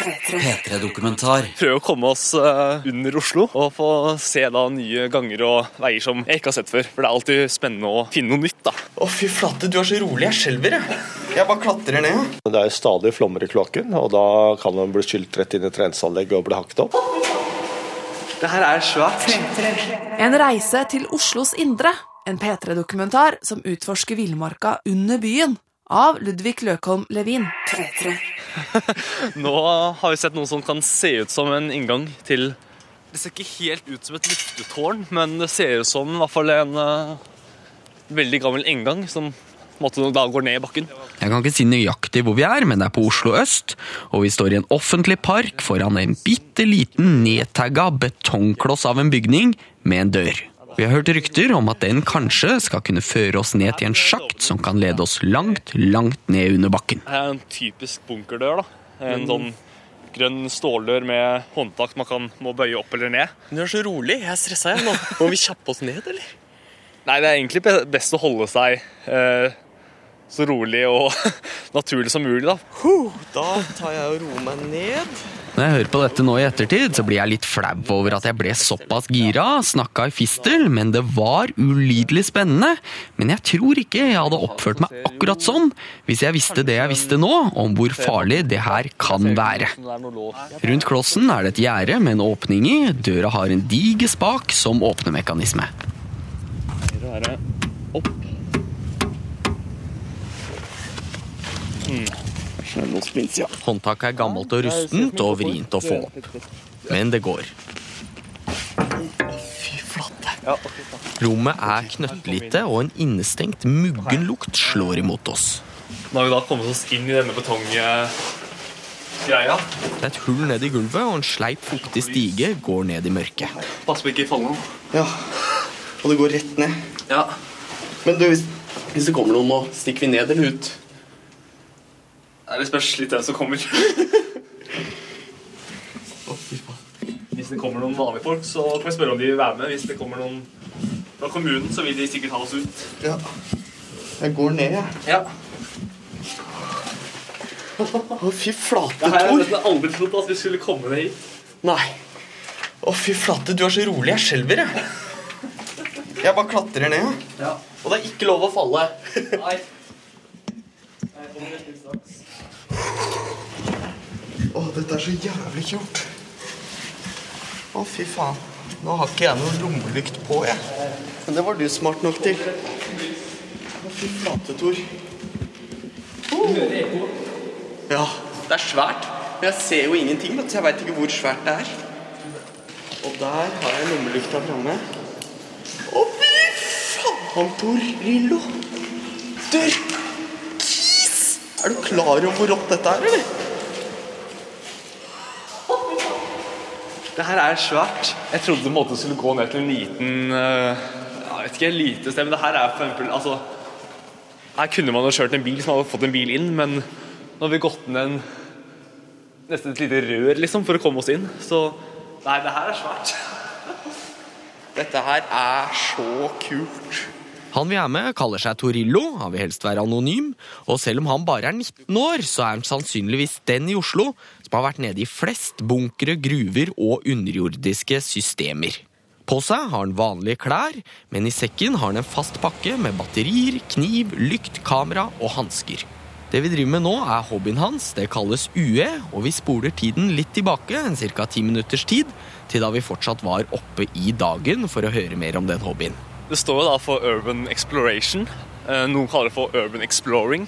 P3-dokumentar. Prøve å komme oss eh, under Oslo og få se da nye ganger og veier som jeg ikke har sett før. For det er alltid spennende å finne noe nytt. da. Å, fy flate, du er så rolig. Jeg skjelver, jeg. Jeg bare klatrer ned. Det er stadig flommer i kloakken, og da kan man bli skylt rett inn i treningsanlegget og bli hakket opp. Det her er svært. En reise til Oslos indre. En P3-dokumentar som utforsker villmarka under byen. Av Ludvig Løkholm Levin. Nå har vi sett noe som kan se ut som en inngang til Det ser ikke helt ut som et luftetårn, men det ser ut som i hvert fall en uh, veldig gammel inngang som måte da går ned i bakken. Jeg kan ikke si nøyaktig hvor vi er, men det er på Oslo øst, og vi står i en offentlig park foran en bitte liten nedtagga betongkloss av en bygning med en dør. Vi har hørt rykter om at den kanskje skal kunne føre oss ned til en sjakt som kan lede oss langt, langt ned under bakken. Det er en typisk bunkerdør. da. En sånn grønn ståldør med håndtak man kan, må bøye opp eller ned. Du er så rolig. Jeg er stressa. Må vi kjappe oss ned, eller? Nei, det er egentlig best å holde seg eh, så rolig og naturlig som mulig. da. Da tar jeg og roer meg ned. Når jeg hører på dette nå i ettertid, så blir jeg litt flau over at jeg ble såpass gira, snakka i fistel, men det var ulidelig spennende. Men jeg tror ikke jeg hadde oppført meg akkurat sånn hvis jeg visste det jeg visste nå, om hvor farlig det her kan være. Rundt klossen er det et gjerde med en åpning i. Døra har en diger spak som åpnemekanisme. Opp. Håndtaket er gammelt og rustent og vrient å få opp. Men det går. Fy flate. Rommet er knøttlite, og en innestengt muggenlukt slår imot oss. Nå har vi da kommet oss inn i denne betonggreia. Det er et hull ned i gulvet, og en sleip, fuktig stige går ned i mørket. Pass på ikke å falle. Ja. Og det går rett ned. Ja. Men du, hvis, hvis det kommer noen nå, stikker vi ned eller ut? Det spørs litt hvem som kommer. Hvis det kommer noen vanlige folk, så kan vi spørre om de vil være med. Hvis det kommer noen fra kommunen, så vil de sikkert ha oss ut. Ja. Jeg går ned, jeg. Ja. Å, fy flate, Det her har jeg nesten aldri trodd at vi skulle komme ned hit. Nei. Å, fy flate, du er så rolig. Jeg skjelver, jeg. Jeg bare klatrer ned. Ja. Og det er ikke lov å falle. Nei. Jeg kommer rett inn straks. Å, dette er så jævlig kjort. Å, fy faen. Nå har ikke jeg noe lommelykt på, jeg. Men det var du smart nok til. Å, fy flate, Tor. Ja, det er svært. Men jeg ser jo ingenting, vet du, så jeg veit ikke hvor svært det er. Og der har jeg lommelykta framme. Å, fy faen, Tor Lillo. Dørkis! Er du klar over hvor rått dette er, eller? Det her er svært. Jeg trodde det måte skulle gå ned til en liten eh, Jeg vet ikke, lite sted, men det her er for eksempel altså, Her kunne man jo kjørt en bil som hadde fått en bil inn, men nå har vi gått ned en nesten et lite rør liksom, for å komme oss inn. Så nei, det her er svært. Dette her er så kult. Han vi er med, kaller seg Torillo, han vil helst være anonym, og selv om han bare er 19 år, så er han sannsynligvis den i Oslo som har vært nede i flest bunkere, gruver og underjordiske systemer. På seg har han vanlige klær, men i sekken har han en fast pakke med batterier, kniv, lykt, kamera og hansker. Det vi driver med nå er hobbyen hans, det kalles UE, og vi spoler tiden litt tilbake, en ca. ti minutters tid, til da vi fortsatt var oppe i dagen for å høre mer om den hobbyen. Det står jo da for Urban Exploration. Eh, Noen kaller det for Urban Exploring.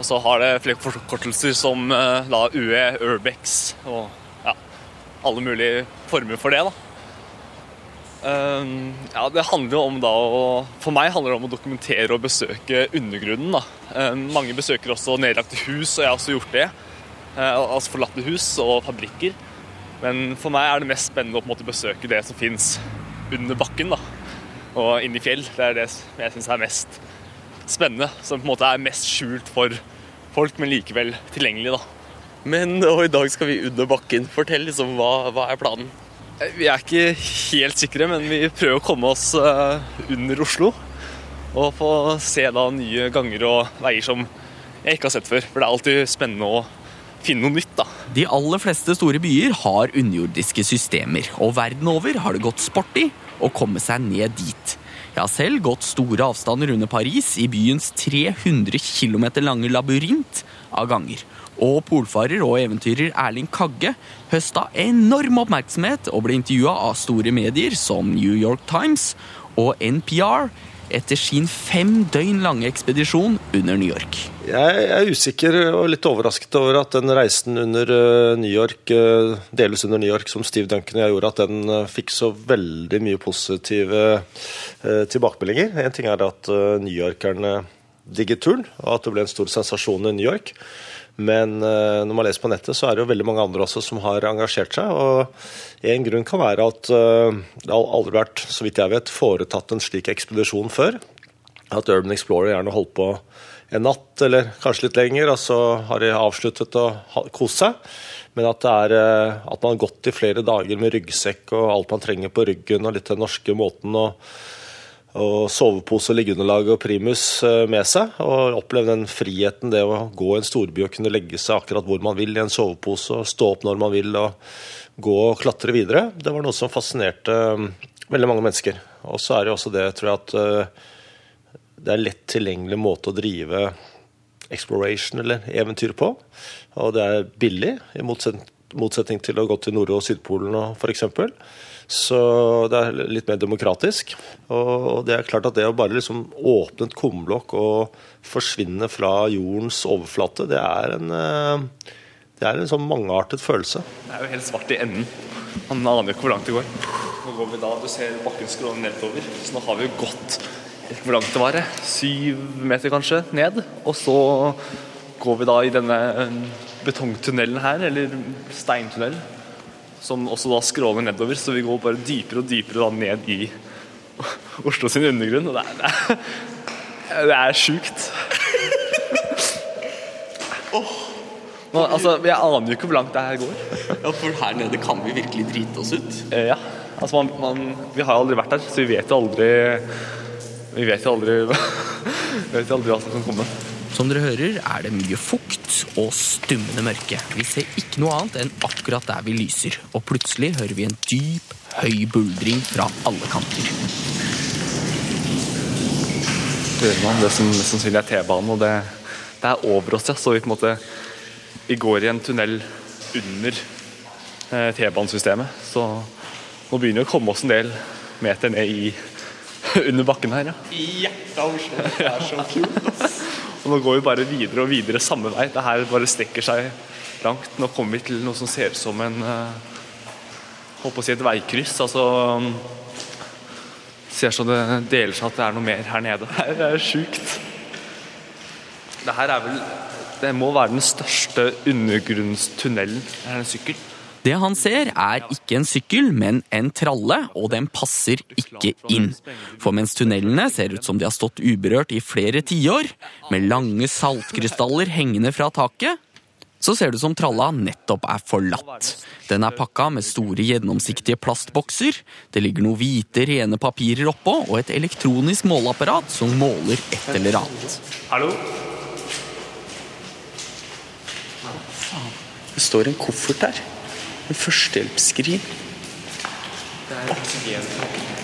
Og så har det flere forkortelser som eh, da UE, Urbex og ja, alle mulige former for det. da. Eh, Ja, det handler jo om da å For meg handler det om å dokumentere og besøke undergrunnen. da. Mange besøker også nedlagte hus, og jeg har også gjort det. Altså forlatte hus og fabrikker. Men for meg er det mest spennende å på en måte besøke det som fins under bakken. da og inn i fjell. Det er det jeg syns er mest spennende. Som på en måte er mest skjult for folk, men likevel tilgjengelig. da. Men og i dag skal vi under bakken. Fortell liksom, hva, hva er planen? Eh, Vi er ikke helt sikre, men vi prøver å komme oss eh, under Oslo. Og få se da nye ganger og veier som jeg ikke har sett før. For det er alltid spennende å finne noe nytt, da. De aller fleste store byer har underjordiske systemer, og verden over har det gått sport i å komme seg ned dit. Jeg har selv gått store avstander under Paris i byens 300 km lange labyrint av ganger. Og polfarer og eventyrer Erling Kagge høsta enorm oppmerksomhet og ble intervjua av store medier som New York Times og NPR etter sin fem døgn lange ekspedisjon under New York. Jeg er usikker og litt overrasket over at den reisen under eh, New York, deles delvis under New York, som Steve Duncan og jeg gjorde, at den eh, fikk så veldig mye positive eh, tilbakemeldinger. En ting er at eh, newyorkerne digget turen, og at det ble en stor sensasjon i New York. Men eh, når man leser på nettet, så er det jo veldig mange andre også som har engasjert seg. og En grunn kan være at eh, det har aldri vært, så vidt jeg vet, foretatt en slik ekspedisjon før. At Urban Explorer gjerne holdt på en natt eller kanskje litt lenger, og så har de avsluttet å kost seg. Men at, er, eh, at man har gått i flere dager med ryggsekk og alt man trenger på ryggen, og litt den norske måten å og sovepose, liggeunderlag og primus eh, med seg. Og oppleve den friheten det å gå i en storby og kunne legge seg akkurat hvor man vil i en sovepose, og stå opp når man vil og gå og klatre videre. Det var noe som fascinerte eh, veldig mange mennesker. Og så er det jo også det, tror jeg, at eh, det er lett tilgjengelig måte å drive exploration eller eventyr på. Og det er billig, i motsetning til å gå til Nord- og Sydpolen f.eks. Så det er litt mer demokratisk. Og det er klart at det å bare liksom åpne et kumlokk og forsvinne fra jordens overflate, det er en, eh, det er en sånn mangeartet følelse. Det er jo helt svart i enden. Man aner jo ikke hvor langt det går. Nå går vi da, Du ser bakken skråne nedover, så nå har vi jo gått hvor langt det var. det? Syv meter kanskje ned. Og så går vi da i denne eh, betongtunnelen her, eller steintunnel, som også da skråner nedover. Så vi går bare dypere og dypere da ned i Oslo sin undergrunn. Og det er, det er, det er sjukt. Nå, altså, jeg aner jo ikke hvor langt det her går. Ja, For her nede kan vi virkelig drite oss ut. Eh, Ja, altså man, man, vi har jo aldri vært der, så vi vet jo aldri Vi vet jo aldri vet jo aldri hva som kan komme. Som dere hører, er det mye fukt og stummende mørke. Vi ser ikke noe annet enn akkurat der vi lyser, og plutselig hører vi en dyp, høy buldring fra alle kanter. Hører man det som mest sannsynlig er T-banen, og det, det er over oss, ja. Så vi på en måte Vi går i en tunnel under eh, T-banesystemet, så nå begynner vi å komme oss en del meter ned i under bakken her, ja. I hjertet av Oslo. Det er så kult. Og nå går vi bare videre og videre samme vei. Det her bare strekker seg langt. Nå kommer vi til noe som ser ut som en eh, Holdt å si et veikryss. Altså Ser så det deler seg at det er noe mer her nede. Det er sjukt. Det her er vel Det må være den største undergrunnstunnelen. Det er en sykkel. Det han ser, er ikke en sykkel, men en tralle, og den passer ikke inn. For mens tunnelene ser ut som de har stått uberørt i flere tiår, med lange saltkrystaller hengende fra taket, så ser det ut som tralla nettopp er forlatt. Den er pakka med store, gjennomsiktige plastbokser, det ligger noen hvite, rene papirer oppå, og et elektronisk måleapparat som måler et eller annet. Hallo? Det står en koffert der. En førstehjelpsskrin. Det er oksygentanken.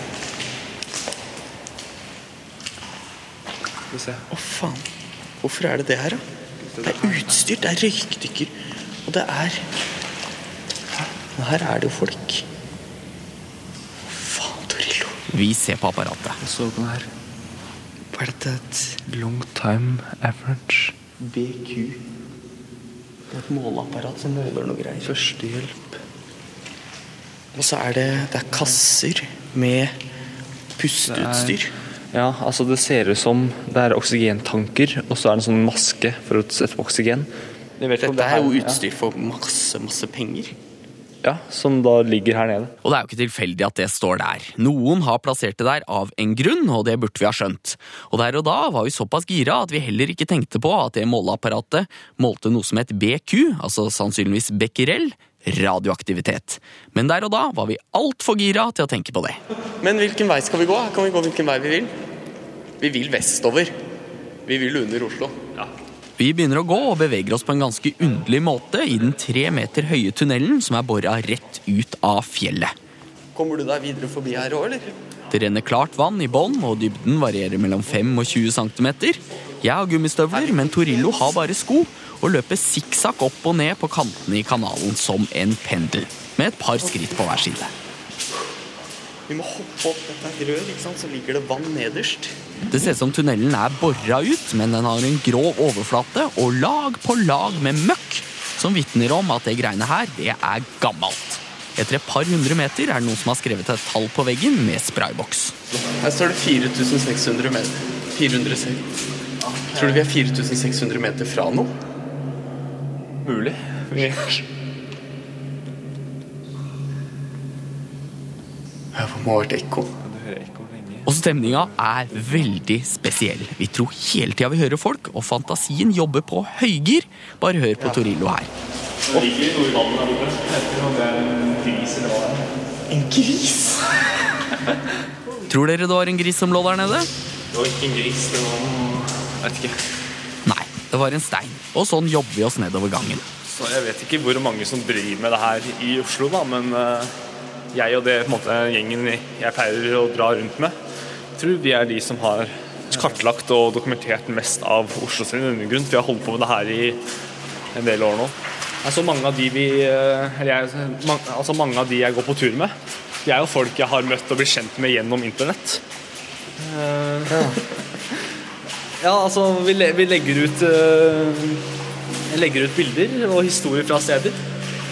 Skal vi se. Å, faen. Hvorfor er det det her, da? Det er utstyr, det er røykdykker, og det er Men her er det jo folk. Faen, Torillo. Vi ser på apparatet. Og så den her. Hva er dette? Et Long time average. BQ? Det er et måleapparat som måler noe greier. Førstehjelp. Og så er det, det er kasser med pusteutstyr. Ja, altså det ser ut som det er oksygentanker, og så er det en sånn maske for å sette på oksygen. Jeg vet Dette er jo utstyr for masse, masse penger. Ja, ja, som da ligger her nede. Og det er jo ikke tilfeldig at det står der. Noen har plassert det der av en grunn, og det burde vi ha skjønt. Og der og da var vi såpass gira at vi heller ikke tenkte på at det måleapparatet målte noe som het BQ, altså sannsynligvis becquerel, radioaktivitet. Men der og da var vi altfor gira til å tenke på det. Men hvilken vei skal vi gå? Her kan vi gå hvilken vei vi vil. Vi vil vestover. Vi vil under Oslo. Ja. Vi begynner å gå og beveger oss på en ganske underlig måte i den tre meter høye tunnelen som er bora rett ut av fjellet. Kommer du deg videre forbi her òg, eller? Det renner klart vann i bånn, og dybden varierer mellom 5 og 20 cm. Jeg har gummistøvler, men Torillo har bare sko og løper sikksakk opp og ned på kantene i kanalen som en pendel, med et par skritt på hver side. Vi må hoppe opp dette rør, ikke sant? så ligger det vann nederst. Det ser ut som tunnelen er bora ut, men den har en grov overflate og lag på lag med møkk, som vitner om at det greiene her, det er gammelt. Etter et par hundre meter er det noen som har skrevet et tall på veggen med sprayboks. Her står det 4600 meter. 400 se- Tror du vi er 4600 meter fra noe? Mulig. Ja, det må ha vært ekko. Og stemninga er veldig spesiell. Vi tror hele tida vi hører folk, og fantasien jobber på høygir. Bare hør på Torillo her. Det ligger noe i vannet der borte. Jeg vet om det er en gris eller hva det er. En gris! Tror dere det var en gris som lå der nede? Det var ikke en gris, det var Jeg vet ikke. Nei, det var en stein. Og sånn jobber vi oss nedover gangen. Så jeg vet ikke hvor mange som driver med det her i Oslo, da, men eh, jeg og det på en måte, gjengen jeg pleier å dra rundt med, tror vi er de som har kartlagt og dokumentert mest av Oslo sin undergrunn. For Vi har holdt på med det her i en del år nå. Altså mange av de vi eh, eller jeg, man, altså mange av de jeg går på tur med, de er jo folk jeg har møtt og blitt kjent med gjennom internett. Uh, ja, altså vi, vi legger ut uh, legger ut bilder og historier fra steder.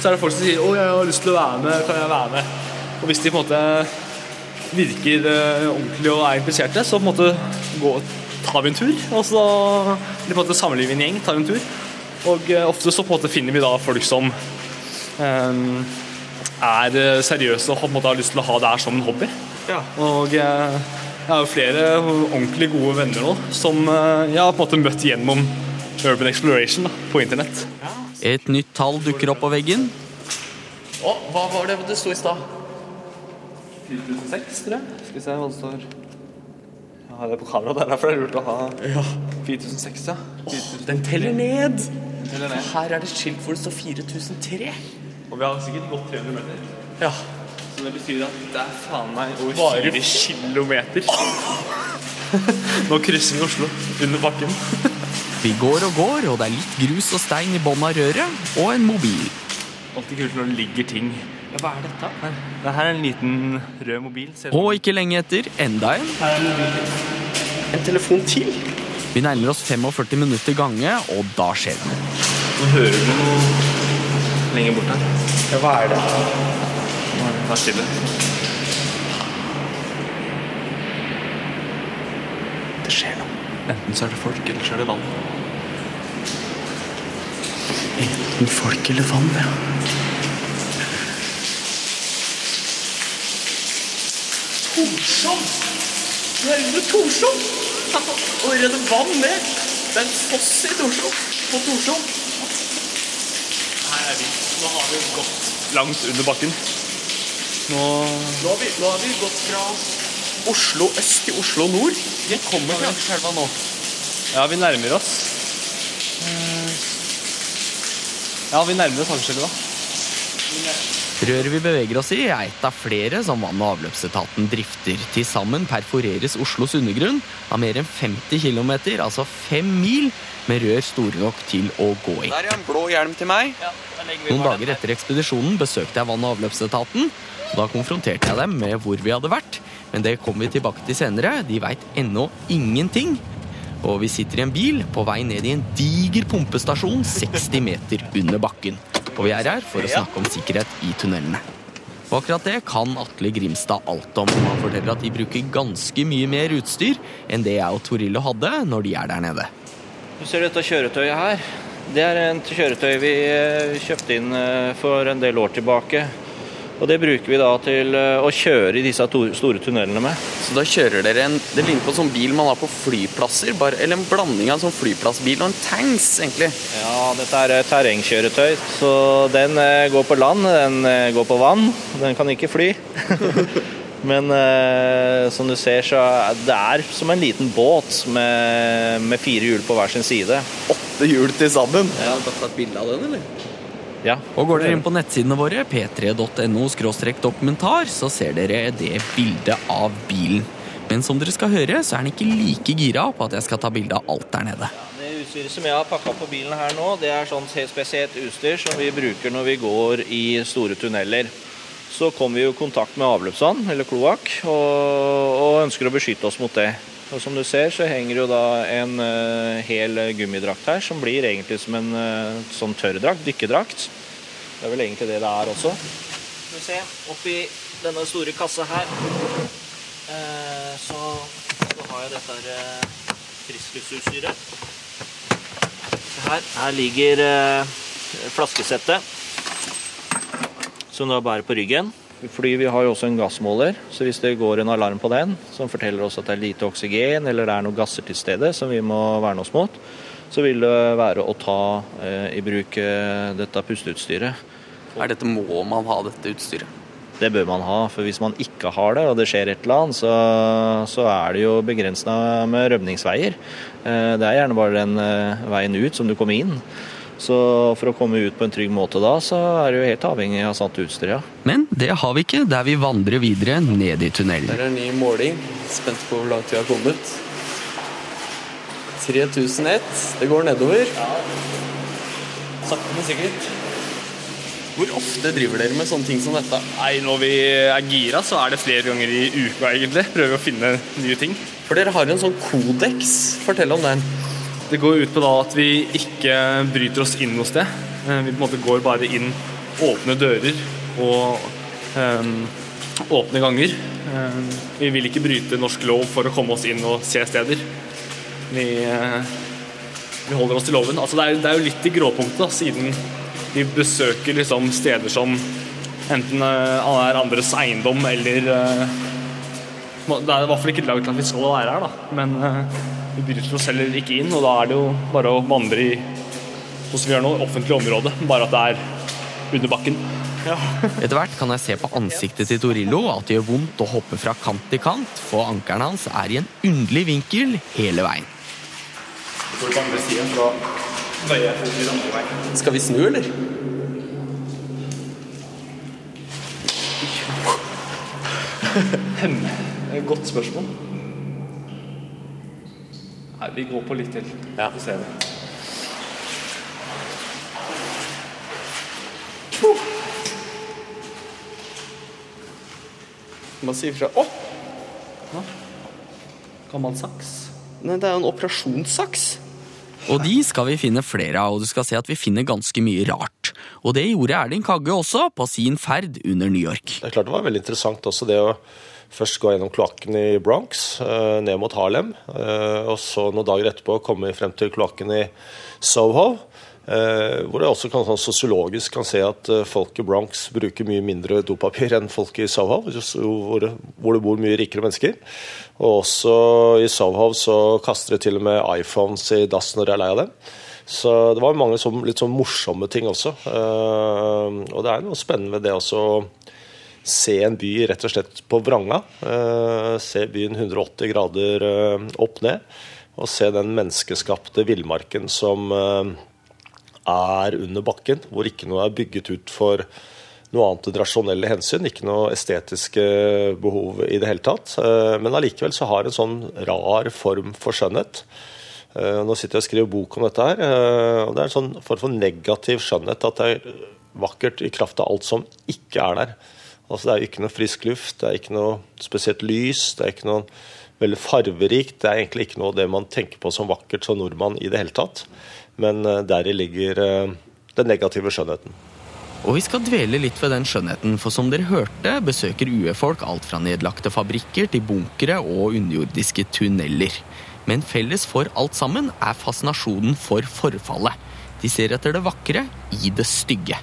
Så er det folk som sier 'Å, jeg har lyst til å være med. Kan jeg være med?' Og hvis de på en måte virker uh, ordentlig og er interesserte, så på en måte gå, tar vi en tur. Og så på en måte samler vi en gjeng, tar en tur. Og uh, ofte så på en måte finner vi da folk som um, er seriøse og på en måte har lyst til å ha det her som en hobby. Og eh, jeg har jo flere ordentlig gode venner nå som eh, jeg har på en måte møtt gjennom Urban Exploration da, på internett. Et nytt tall dukker opp på veggen. Å, hva var det det sto i stad? 4006, tror jeg. Skal vi se hva det står. Jeg har det på kamera, det er derfor det er lurt å ha 4006, ja. Den teller ned! Teller ned. Her er det skilt hvor det står 4003. Og vi har sikkert gått 300 meter. Ja. Så det betyr at det er faen meg over Bare- 4 kilometer. Nå krysser vi Oslo under bakken. Vi går og går, og det er litt grus og stein i bånn av røret, og en mobil. Alltid kult når det ligger ting. Ja, hva er dette? Her. Det her er en liten rød mobil. Ser? Og ikke lenge etter, enda en. En telefon til. Vi nærmer oss 45 minutter gange, og da skjer det noe. Nå hører du noe lenger bort her. Ja, hva er det? Det er stille. Det skjer noe. Enten så er det folk, eller så er det vann. Enten folk eller vann, ja. Torshov! Er under Torshov! Og redde vann ned. Det er en foss i Torshov. På Torshov. Her er vi. Nå har vi gått langt under bakken. Nå Nå har vi, nå har vi gått fra Oslo øst til Oslo nord. Vi kommer til Akerselva nå. Ja, vi nærmer oss. Eh, Ja, vi nærmer oss Akerselva. Røret vi beveger oss i, er et av flere som vann- og avløpsetaten drifter. Til sammen perforeres Oslos undergrunn av mer enn 50 km, altså fem mil, med rør store nok til å gå i. Der er en blå hjelm til meg. Noen dager etter ekspedisjonen besøkte jeg vann- og avløpsetaten. Da konfronterte jeg dem med hvor vi hadde vært, men det kommer vi tilbake til senere. De veit ennå ingenting. Og vi sitter i en bil på vei ned i en diger pumpestasjon 60 meter under bakken. Og vi er her for å snakke om sikkerhet i tunnelene. Og akkurat det kan Atle Grimstad alt om. Han forteller at de bruker ganske mye mer utstyr enn det jeg og Torillo hadde når de er der nede. Du ser dette kjøretøyet her. Det er et kjøretøy vi eh, kjøpte inn eh, for en del år tilbake. Og det bruker vi da til eh, å kjøre i disse store tunnelene med. Så da kjører dere en Det ligner på en sånn bil man har på flyplasser. Bare, eller en blanding av en sånn flyplassbil og en tanks, egentlig. Ja, dette er et terrengkjøretøy, så den går på land, den går på vann. Den kan ikke fly. Men eh, som du ser, så er det er som en liten båt med, med fire hjul på hver sin side. Åtte hjul til sammen. Ja. Har du tatt bilde av den, eller? Ja. Og går dere inn på nettsidene våre, p3.no dokumentar, så ser dere det bildet av bilen. Men som dere skal høre, så er han ikke like gira på at jeg skal ta bilde av alt der nede. Det utstyret som jeg har pakka på bilen her nå, det er sånn helt spesielt utstyr som vi bruker når vi går i store tunneler. Så kom vi i kontakt med avløpsvann, eller kloakk, og, og ønsker å beskytte oss mot det. Og Som du ser, så henger jo da en uh, hel gummidrakt her, som blir egentlig som en uh, sånn tørrdrakt, dykkerdrakt. Det er vel egentlig det det er også. Skal vi se, oppi denne store kassa her, uh, så, så har jeg dette her, friskluftsutstyret. Her, her ligger flaskesettet som da bærer på ryggen. Fordi vi har jo også en gassmåler, så hvis det går en alarm på den som forteller oss at det er lite oksygen eller det er noen gasser til stede som vi må verne oss mot, så vil det være å ta eh, i bruk eh, dette pusteutstyret. Er dette, Må man ha dette utstyret? Det bør man ha, for hvis man ikke har det, og det skjer et eller annet, så, så er det jo begrensa med rømningsveier. Eh, Det er gjerne bare den eh, veien ut som du kommer inn. Så for å komme ut på en trygg måte da, så er du helt avhengig av sant utstyr, ja. Men det har vi ikke der vi vandrer videre ned i tunnelen. Der er en ny måling. Spent på hvor langt vi har kommet. 3001. Det går nedover. Sakte, men sikkert. Hvor ofte driver dere med sånne ting som dette? Nei, Når vi er gira, så er det flere ganger i uka, egentlig. Prøver å finne nye ting. For dere har en sånn kodeks. Fortell om den. Det går ut på da at vi ikke bryter oss inn noe sted. Eh, Vi på en måte går bare inn åpne dører og um, åpne ganger. Um, vi vil ikke bryte norsk lov for å komme oss inn og se steder. Vi, uh, vi holder oss til loven. Altså, det, er, det er jo litt i gråpunktet, siden vi besøker liksom, steder som enten uh, er andres eiendom eller eh, Det er i hvert fall ikke laget til at vi skal være her, da. men eh, vi bryter oss heller ikke inn. Og da er det jo bare å vandre i hos vi gjør nå, offentlig område, bare at det er under bakken. Etter hvert kan jeg se på ansiktet til Torillo at det gjør vondt å hoppe fra kant til kant, for ankelen hans er i en underlig vinkel hele veien. Skal vi snu, eller? Godt spørsmål. Nei, vi går på litt til. Ja. Så ser vi. Man sier fra Å! Gammel saks. Nei, det er jo en operasjonssaks. Og de skal vi finne flere av, og du skal se at vi finner ganske mye rart. Og det gjorde Erling Kagge også på sin ferd under New York. Det er klart det var veldig interessant også det å først gå gjennom kloakken i Bronx, eh, ned mot Harlem, eh, og så noen dager etterpå komme frem til kloakken i Soho. eh, Hvor det også kan, sånn sosiologisk kan se at folk i Bronx bruker mye mindre dopapir enn folk i Soho, hvor det, hvor det bor mye rikere mennesker. Og også i Soho så kaster de til og med iPhones i dass når de er lei av dem. Så det var mange sånn, litt sånn morsomme ting også. Og det er noe spennende ved det også se en by rett og slett på vranga. Eh, se byen 180 grader eh, opp ned. Og se den menneskeskapte villmarken som eh, er under bakken, hvor ikke noe er bygget ut for noe annet enn rasjonelle hensyn. Ikke noe estetiske behov i det hele tatt. Men allikevel så har en sånn rar form for skjønnhet. Nå sitter jeg og skriver bok om dette her, og det er en sånn form for negativ skjønnhet. At det er vakkert i kraft av alt som ikke er der. Altså Det er jo ikke noe frisk luft, det er ikke noe spesielt lys, det er ikke noe veldig farverikt. Det er egentlig ikke noe det man tenker på som vakkert som nordmann i det hele tatt. Men eh, deri ligger eh, den negative skjønnheten. Og vi skal dvele litt ved den skjønnheten, for som dere hørte, besøker UE-folk alt fra nedlagte fabrikker til bunkere og underjordiske tunneler. Men felles for alt sammen er fascinasjonen for forfallet. De ser etter det vakre i det stygge.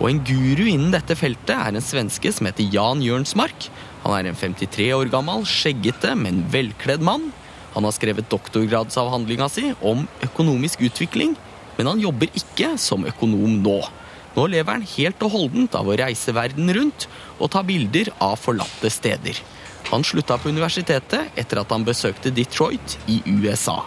Og en guru innen dette feltet er en svenske som heter Jan Jørnsmark. Han er en 53 år gammel, skjeggete, men velkledd mann. Han har skrevet doktorgradsavhandlinga si om økonomisk utvikling, men han jobber ikke som økonom nå. Nå lever han helt og holdent av å reise verden rundt og ta bilder av forlatte steder. Han slutta på universitetet etter at han besøkte Detroit i USA.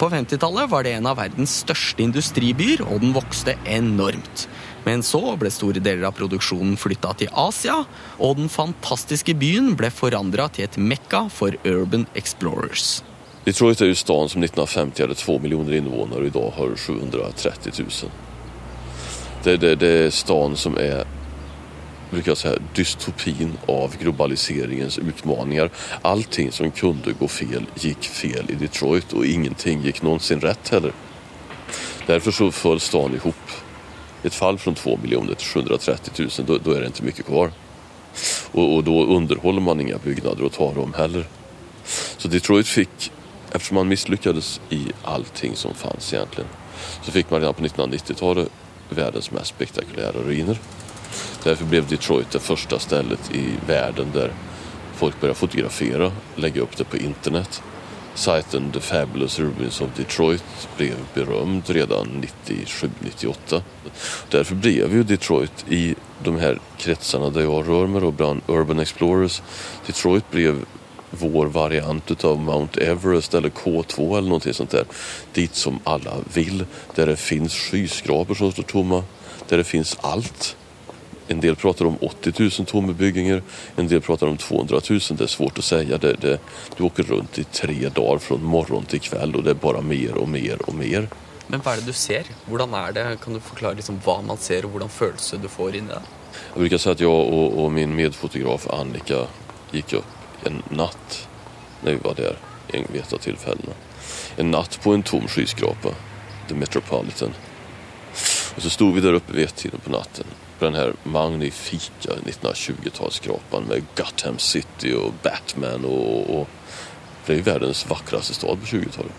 På 50-tallet var det en av verdens største industribyer, og den vokste enormt. Men så ble store deler av produksjonen flytta til Asia, og den fantastiske byen ble forandra til et mekka for urban explorers. Detroit er jo staden som 1950 hade 2 innvånere, og i dag har 730 000. Det, det, det er staden som er brukar säga, dystopin av globaliseringens utmaningar. Allting som kunde gå fel gikk fel i Detroit og ingenting gikk noensinne rett heller. Derfor så föll stan ihop. Ett fall från 2 miljoner till 730 000, då, då är det inte mycket kvar. Och, och då underhåller man inga byggnader och tar dem heller. Så Detroit fick, eftersom man misslyckades i allting som fanns egentligen, så fick man redan på 1990-talet världens mest spektakulära ruiner. Därför blev Detroit det första stället i världen där folk började fotografera, lägga upp det på internet. Sajten The Fabulous Ruins of Detroit blev berömd redan 97-98. Därför blev ju Detroit i de här kretsarna där jag rör mig då, bland Urban Explorers. Detroit blev vår variant av Mount Everest eller K2 eller någonting sånt där. Dit som alla vill. Där det finns skyskrapor som står tomma. Där det finns allt. En del pratar om 80 000 tomma byggningar, en del pratar om 200 000. Det är svårt att säga. Det, det, du åker runt i tre dagar från morgon till kväll och det är bara mer och mer och mer. Men hva er det du ser? Hvordan er det? Kan du forklare liksom hva man ser, og hvordan følelse du får inni det? Jeg bruker si at jeg og, og min medfotograf Annika gikk opp en natt når vi var der en vid ett av tillfällena. En natt på en tom skyskrape, The Metropolitan. Og så stod vi der oppe ved ett-tiden på natten på den här magnifika 1920-talsskrapan med Gotham City och Batman och, och det är ju världens vackraste stad på 20-talet.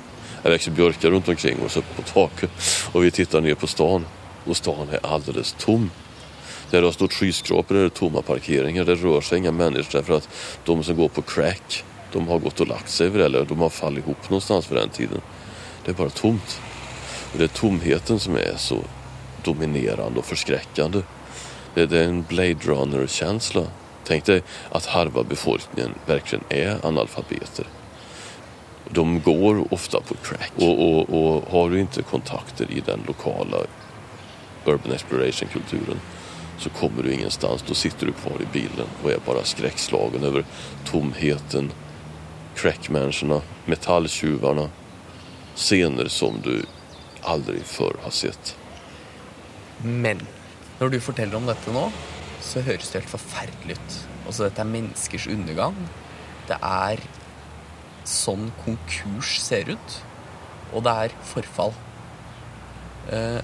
Det växer björkar runt omkring oss uppe på taket och vi tittar ner på stan och stan är alldeles tom. Där det har stått skyskrapor är det tomma parkeringar. Det rör sig inga människor därför att de som går på crack de har gått och lagt det, eller de har fallit ihop någonstans för den tiden. Det är bara tomt. Och det är tomheten som är så dominerande och förskräckande. Det, det är en Blade Runner-känsla. Tänk dig att halva befolkningen verkligen är analfabeter. De går ofta på crack. Och, och, och har du inte kontakter i den lokala urban exploration-kulturen så kommer du ingenstans. Då sitter du kvar i bilen och är bara skräckslagen över tomheten, crackmänniskorna, metalltjuvarna. Scener som du aldrig förr har sett. Men når du forteller om dette nå, så høres det helt forferdelig ut. Altså, dette er menneskers undergang. Det er sånn konkurs ser ut. Og det er forfall. Eh,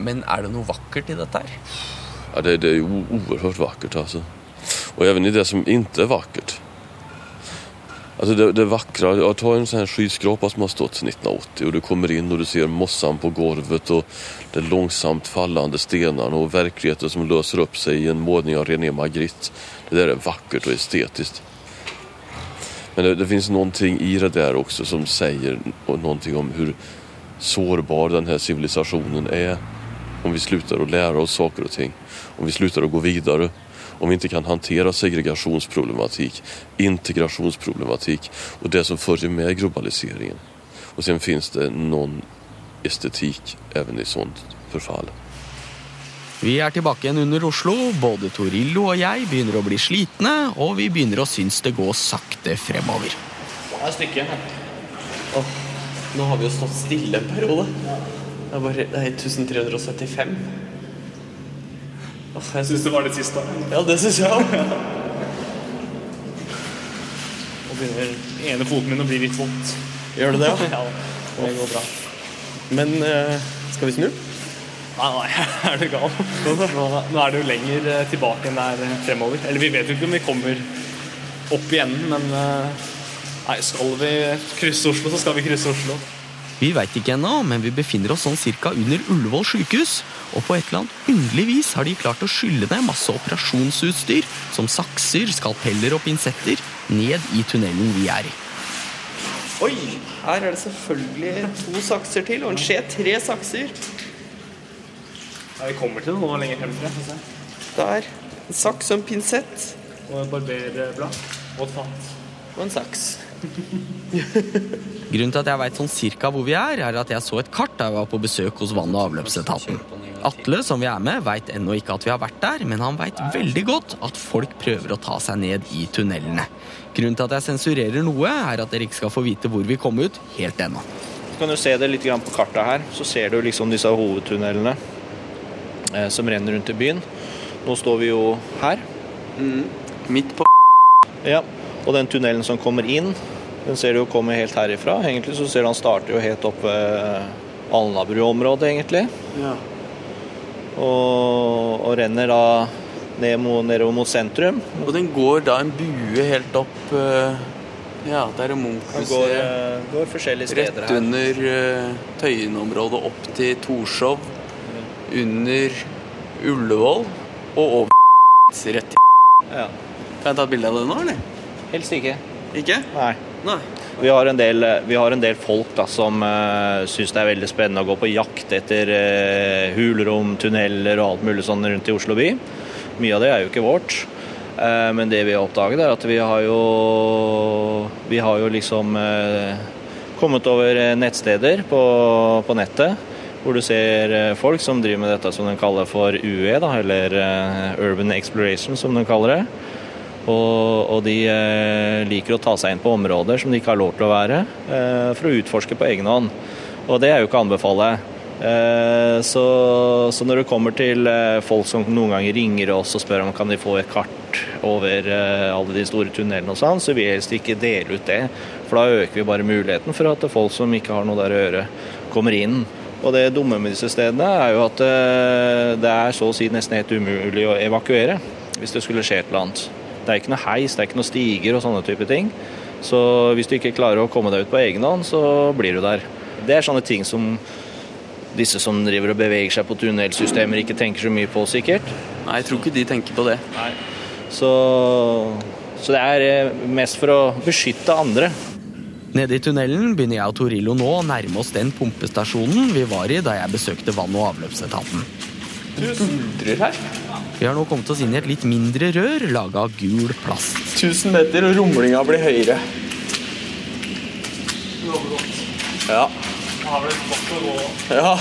men er det noe vakkert i dette her? Ja, det, det jo o- oerhört vakkert Og jeg vet i det som ikke er vackert. Alltså det, det vackra, jag tar en sån här som har stått sedan 1980 och du kommer in och du ser mossan på golvet och de långsamt fallande stenarna och verkligheten som löser upp sig i en målning av René Magritte. Det där är vackert och estetiskt. Men det, det finns någonting i det där också som säger någonting om hur sårbar den här är om vi slutar att lära oss saker och ting, om vi slutar att gå vidare, om vi inte kan hantera segregationsproblematik, integrationsproblematik och det som följer med globaliseringen. Och sen finns det någon estetik även i sånt förfall. Vi er tilbake igjen under Oslo. Både Torillo og jeg begynner å bli slitne, og vi begynner å synes det går sakte fremover. Det er stykket. Åh, nå har vi jo stått stille en periode. Det er bare det er 1375. Jeg Syns det var litt sist, da. Ja, det syns jeg òg. Og begynner ene foten min å bli litt vondt. Gjør det det, ja? Ja, det går bra. Men eh, skal vi snu? Nei, nei, er du gal? Nå, er det jo lenger eh, tilbake enn det er eh, fremover. Eller vi vet jo ikke om vi kommer opp igjen, men Nei, skal vi krysse Oslo, så skal vi krysse Oslo. Vi veit ikke ennå, men vi befinner oss sånn cirka under Ullevål sykehus. Og på et eller annet underlig vis har de klart å skylle ned masse operasjonsutstyr, som sakser, skalpeller og pinsetter, ned i tunnelen vi er i. Oi, her er det selvfølgelig to sakser til, og en skje tre sakser. Ja, vi kommer til noe lenger frem. Der. En saks og en pinsett. Og en barberblad. Og et fat. Og en saks. Grunnen til at jeg veit sånn cirka hvor vi er, er at jeg så et kart da jeg var på besøk hos vann- og avløpsetaten. Atle, som vi er med, veit ennå ikke at vi har vært der, men han veit veldig godt at folk prøver å ta seg ned i tunnelene. Grunnen til at jeg sensurerer noe, er at dere ikke skal få vite hvor vi kom ut helt ennå. Du Kan jo se det litt på kartet her, så ser du liksom disse hovedtunnelene eh, som renner rundt i byen. Nå står vi jo her. Midt på Ja, og den tunnelen som kommer inn, den ser du jo kommer helt herifra. Egentlig så ser du han starter jo helt oppe ved Alnabru-området, egentlig. Ja. Og, og renner da ned mot, nedover mot sentrum. Og den går da en bue helt opp eh, Ja, der er Den går, Munch-museet. eh, går forskjellige Rett steder her. under uh, Tøyen-området opp til Torshov. Under Ullevål og over rett til Ja. Kan jeg ta et bilde av det nå, eller? Helst ikke. Ikke? Nei. Nei. Vi har en del, vi har en del folk da, som uh, syns det er veldig spennende å gå på jakt etter uh, hulrom, tunneler og alt mulig sånn rundt i Oslo by. Mye av det er jo ikke vårt. Uh, men det vi har oppdaget, er at vi har jo Vi har jo liksom eh, kommet over eh, nettsteder på, på nettet hvor du ser eh, folk som driver med dette som de kaller for UE, da, eller eh, Urban Exploration, som de kaller det. Og, og de eh, liker å ta seg inn på områder som de ikke har lov til å være, eh, for å utforske på egen hånd. Og det er jo ikke å anbefale. Eh, så, så når det kommer til folk som noen ganger ringer oss og spør om kan de få et kart over alle de store tunnelene og sånn, så vil vi helst ikke dele ut det. For da øker vi bare muligheten for at folk som ikke har noe der å gjøre, kommer inn. Og det dumme med disse stedene er jo at det er så å si nesten helt umulig å evakuere hvis det skulle skje et eller annet. Det er ikke noe heis, det er ikke noe stiger og sånne type ting. Så hvis du ikke klarer å komme deg ut på egen hånd, så blir du der. Det er sånne ting som disse som driver og beveger seg på tunnelsystemer ikke tenker så mye på, sikkert. Nei, jeg tror ikke de tenker på det. Så, så det er eh, mest for å beskytte andre. Nede i tunnelen begynner jeg og Torillo nå å nærme oss den pumpestasjonen vi var i da jeg besøkte vann- og avløpsetaten. Buldrer her. Vi har nå kommet oss inn i et litt mindre rør laga av gul plast. 1000 meter, og rumlinga blir høyere. Ja. Ja.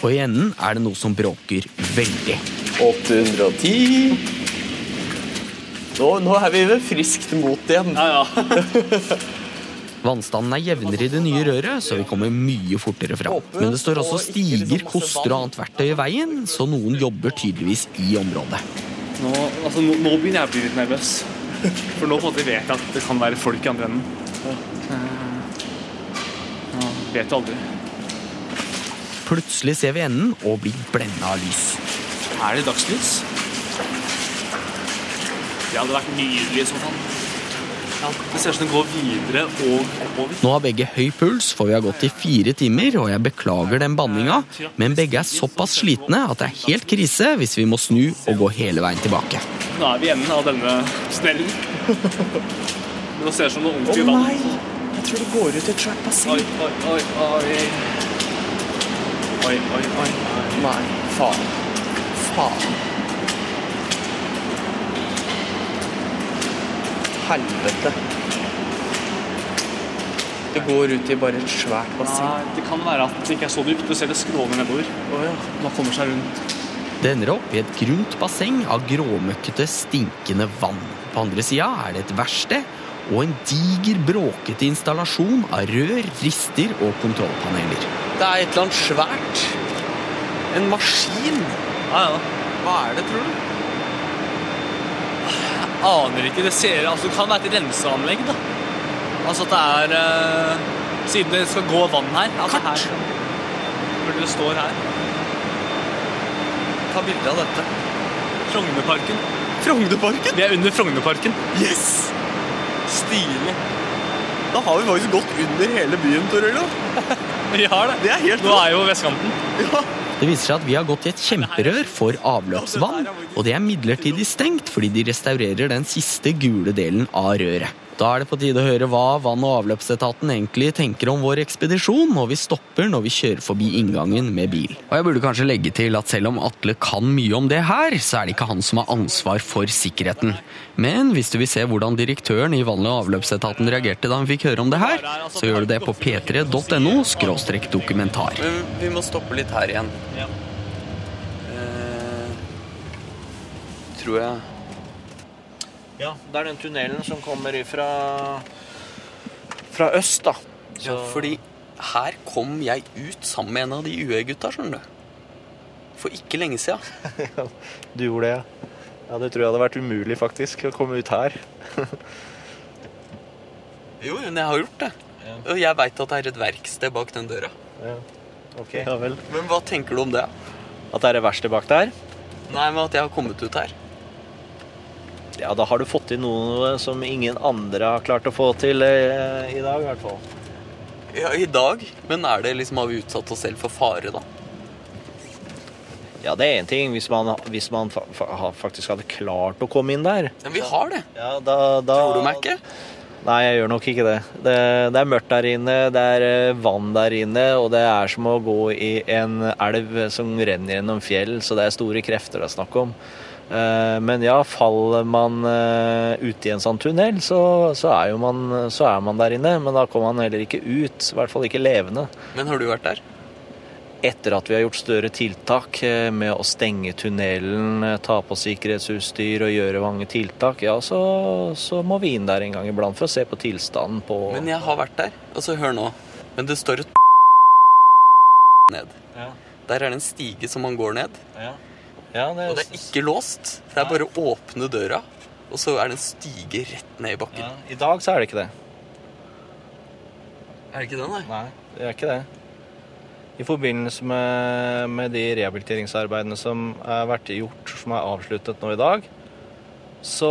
Og i enden er det noe som bråker veldig. 810 Nå, nå er vi ved friskt mot igjen. Vannstanden er jevnere i det nye røret, så vi kommer mye fortere fram. Men det står også stiger, koster og annet verktøy i veien, så noen jobber tydeligvis i området. Nå, altså, nå, nå begynner jeg å bli litt nervøs. For nå vet jeg at det kan være folk i andre enden. Ja, vet du aldri. Plutselig ser vi enden og blir blenda av lys. Er det dagslys? Det hadde vært nydelig i så fall. Det ser ut som det går videre og oppover. Nå har begge høy puls, for vi har gått i fire timer, og jeg beklager den banninga, men begge er såpass slitne at det er helt krise hvis vi må snu og gå hele veien tilbake. Nå er vi i enden av denne snellen. Men det ser ut som noe ordentlig vann. Jeg tror det går ut et svært basseng. Oi, oi, oi, oi. Oi, oi, oi. Nei, faen. Faen. Helvete. Det går ut i bare et svært basseng. Ja, det kan være at det ikke er så dypt. Du ser det skråner nedover. Man kommer seg rundt. Det ender opp i et grunt basseng av gråmøkkete, stinkende vann. På andre sida er det et verksted og en diger, bråkete installasjon av rør, rister og kontrollpaneler. Det er et eller annet svært. En maskin. Ja, ja. Hva er det, tror du? Aner ikke. Det ser altså, det kan være et renseanlegg, da. Altså at det er uh, Siden det skal gå vann her. Altså Kart. Her, hvor det står her. Ta bilde av dette. Frognerparken. Frognerparken? Vi er under Frognerparken. Yes! Stilig. Da har vi faktisk gått under hele byen, Torello. Vi har det. Det er helt Nå er jo vestkanten. Ja. Det viser seg at vi har gått i et kjemperør for avløpsvann, og det er midlertidig stengt fordi de restaurerer den siste gule delen av røret. Da er det på tide å høre hva vann- og avløpsetaten egentlig tenker om vår ekspedisjon, og vi stopper når vi kjører forbi inngangen med bil. Og jeg burde kanskje legge til at selv om Atle kan mye om det her, så er det ikke han som har ansvar for sikkerheten. Men hvis du vil se hvordan direktøren i vann- og avløpsetaten reagerte da han fikk høre om det her, så gjør du det på p3.no skråstrek dokumentar. Men vi må stoppe litt her igjen. Eh, tror jeg. Ja, det er den tunnelen som kommer ifra fra øst, da. Ja, fordi her kom jeg ut sammen med en av de UE-gutta, skjønner du. For ikke lenge siden. Du gjorde det, ja. Ja, Det tror jeg hadde vært umulig, faktisk, å komme ut her. Jo, men jeg har gjort det. Og jeg veit at det er et verksted bak den døra. Ok, ja vel. Men hva tenker du om det? At det er et verksted bak der? Nei, men at jeg har kommet ut her. Ja, da har du fått til noe som ingen andre har klart å få til eh, i dag, i hvert fall. Ja, i dag. Men er det liksom har vi utsatt oss selv for fare, da? Ja, det er én ting hvis man, hvis man fa fa faktisk hadde klart å komme inn der. Men vi har det. Ja, da, da... Tror du meg ikke? Nei, jeg gjør nok ikke det. det. Det er mørkt der inne, det er eh, vann der inne, og det er som å gå i en elv som renner gjennom fjell, så det er store krefter det er snakk om. Eh, Men ja, faller man uti ut i en sånn tunnel, så, så, er jo man, så er man der inne. Men da kommer man heller ikke ut, i hvert fall ikke levende. Men har du vært der? Etter at vi har gjort større tiltak eh, med å stenge tunnelen, eh, ta på sikkerhetsutstyr og gjøre mange tiltak, ja, så, så må vi inn der en gang iblant for å se på tilstanden på Men jeg har vært der. Altså, hør nå. Men det står et ned. Ja. Der er det en stige som man går ned. Ja. Ja, det, Og det er ikke låst. Det er bare å åpne døra, og så er det en stige rett ned i bakken. ja. I dag så er det ikke det. Er det ikke det, nei? Nei, det er ikke det. I forbindelse med, med de rehabiliteringsarbeidene som er vært gjort, som er avsluttet nå i dag, så,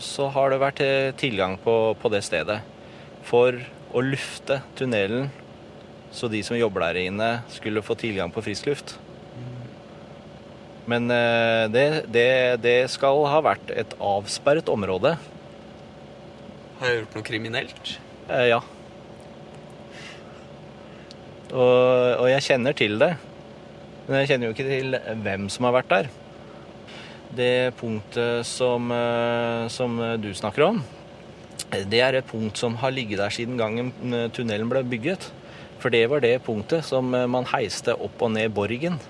så har det vært tilgang på, på det stedet for å lufte tunnelen, så de som jobber der inne, skulle få tilgang på frisk luft. Men eh, det, det, det skal ha vært et avsperret område. Har jeg gjort noe kriminelt? Eh, ja. Og, og jeg kjenner til det. Men jeg kjenner jo ikke til hvem som har vært der. Det punktet som, eh, som du snakker om, det er et punkt som har ligget der siden gangen eh, tunnelen ble bygget. For det var det punktet som man heiste opp og ned Borgen.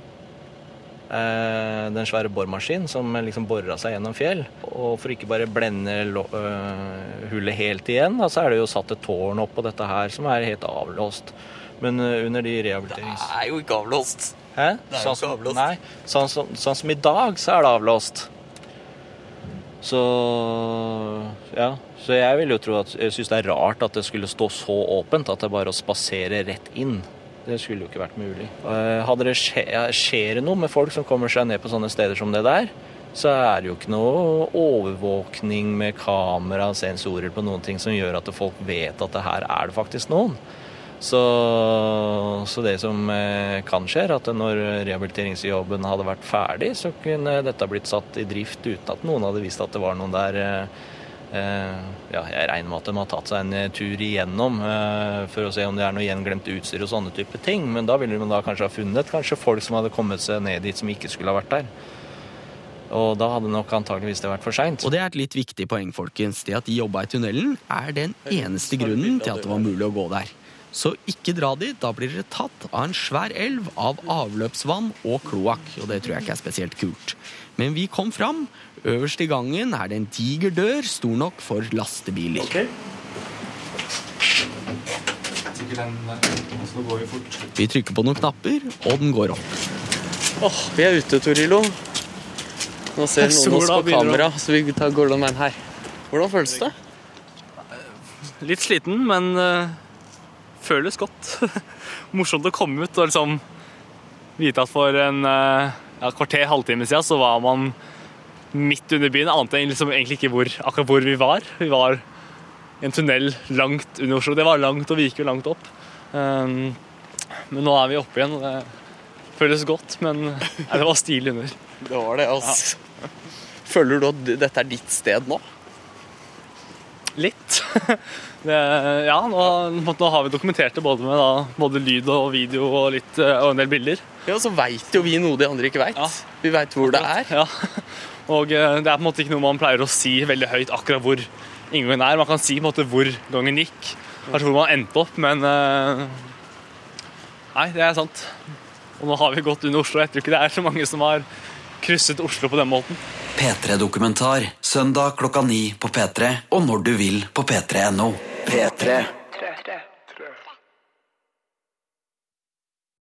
Eh, Den svære boremaskinen som liksom bora seg gjennom fjell. Og for ikke bare blende øh, hullet helt igjen, da, så er det jo satt et tårn oppå dette her som er helt avlåst. Men øh, under de Det er jo ikke avlåst. Hæ? Det er jo Sånn ikke avlåst. Nei, sånn som, sånn som i dag, så er det avlåst. Så ja. Så jeg vil jo tro at Jeg syns det er rart at det skulle stå så åpent at det er bare å spasere rett inn. Det skulle jo ikke vært mulig. Eh, Hadde det skje, skjer noe med folk som kommer seg ned på sånne steder som det der, så er det jo ikke noe overvåkning med kamera og sensorer på noen ting som gjør at folk vet at det her er det faktisk noen. Så, så det som eh, kan skje, er at når rehabiliteringsjobben hadde vært ferdig, så kunne dette blitt satt i drift uten at noen hadde visst at det var noen der. Eh, ja, jeg regner med at de har tatt seg en eh, tur igjennom eh, for å se om det er noe gjenglemt utstyr og sånne type ting. Men da ville de da kanskje ha funnet kanskje folk som hadde kommet seg ned dit som ikke skulle ha vært der. Og da hadde nok antageligvis det vært for seint. Og det er et litt viktig poeng, folkens. Det at de jobba i tunnelen, er den eneste grunnen til at det var mulig å gå der. Så ikke dra dit, da blir dere tatt av en svær elv av avløpsvann og kloakk. Og det tror jeg ikke er spesielt kult. Men vi kom fram. Øverst i gangen er det en diger dør, stor nok for lastebiler. Vi trykker på noen knapper, og den går opp. Åh, vi er ute, Torilo. Nå ser noen oss på kamera, så vi tar går den veien her. Hvordan føles det? Litt sliten, men uh, føles godt. Morsomt å komme ut og liksom vite at for en uh, ja, kvarter, halvtime siden så var man midt under byen. Ante liksom egentlig ikke hvor, akkurat hvor vi var. Vi var i en tunnel langt under Oslo. Det var langt, og vi gikk jo langt opp. Um, men nå er vi oppe igjen. og Det føles godt, men nei, det var stilig under. Det var det, altså. Føler du at dette er ditt sted nå? litt. Det, ja, nå, nå har vi dokumentert det både med da, både lyd og video og, litt, eh, og en del bilder. Ja, så veit jo vi noe de andre ikke veit. Ja. Vi veit hvor det er. Ja. Og eh, det er på en måte ikke noe man pleier å si veldig høyt akkurat hvor inngangen er. Man kan si på en måte hvor gangen gikk, kanskje hvor man endte opp, men eh, Nei, det er sant. Og nå har vi gått under Oslo. Jeg tror ikke det er så mange som har krysset Oslo på den måten. P3-dokumentar søndag klokka ni på P3 og når du vil på p3.no. P3.